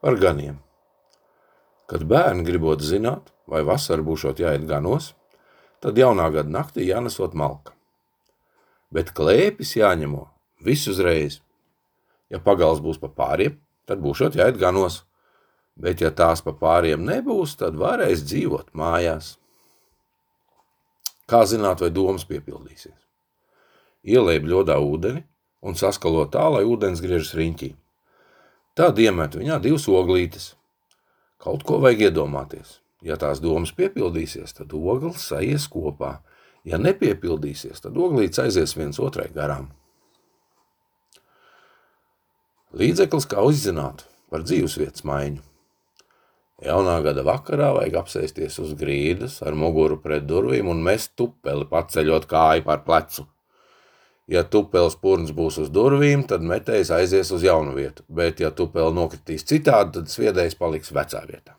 par ganiem. Kad bērni gribot zināt, vai vasara būšot jāiet ganos, tad jaunā gada naktī jānesot malka. Bet klēpis jāņemo visu uzreiz. Ja pagals būs pa pāriem, tad būšot jāiet ganos, bet ja tās pa pāriem nebūs, tad varēs dzīvot mājās. Kā zināt, vai domas piepildīsies? Ielēj bļodā ūdeni un saskalo tā, lai ūdens griežas riņķī. Tad iemet viņā divas oglītes. Kaut ko vajag iedomāties. Ja tās domas piepildīsies, tad ogles aizies kopā. Ja nepiepildīsies, tad oglītes aizies viens otrai garām. Līdzeklis, kā uzzināt par dzīvesvietas maiņu. Jaunā gada vakarā vajag apsēsties uz grīdas ar muguru pret durvīm un mest tupeli, paceļot kāju par plecu. Ja tupeles purns būs uz durvīm, tad metējs aizies uz jaunu vietu, bet ja tupeli nokritīs citādi, tad sviedējs paliks vecā vietā.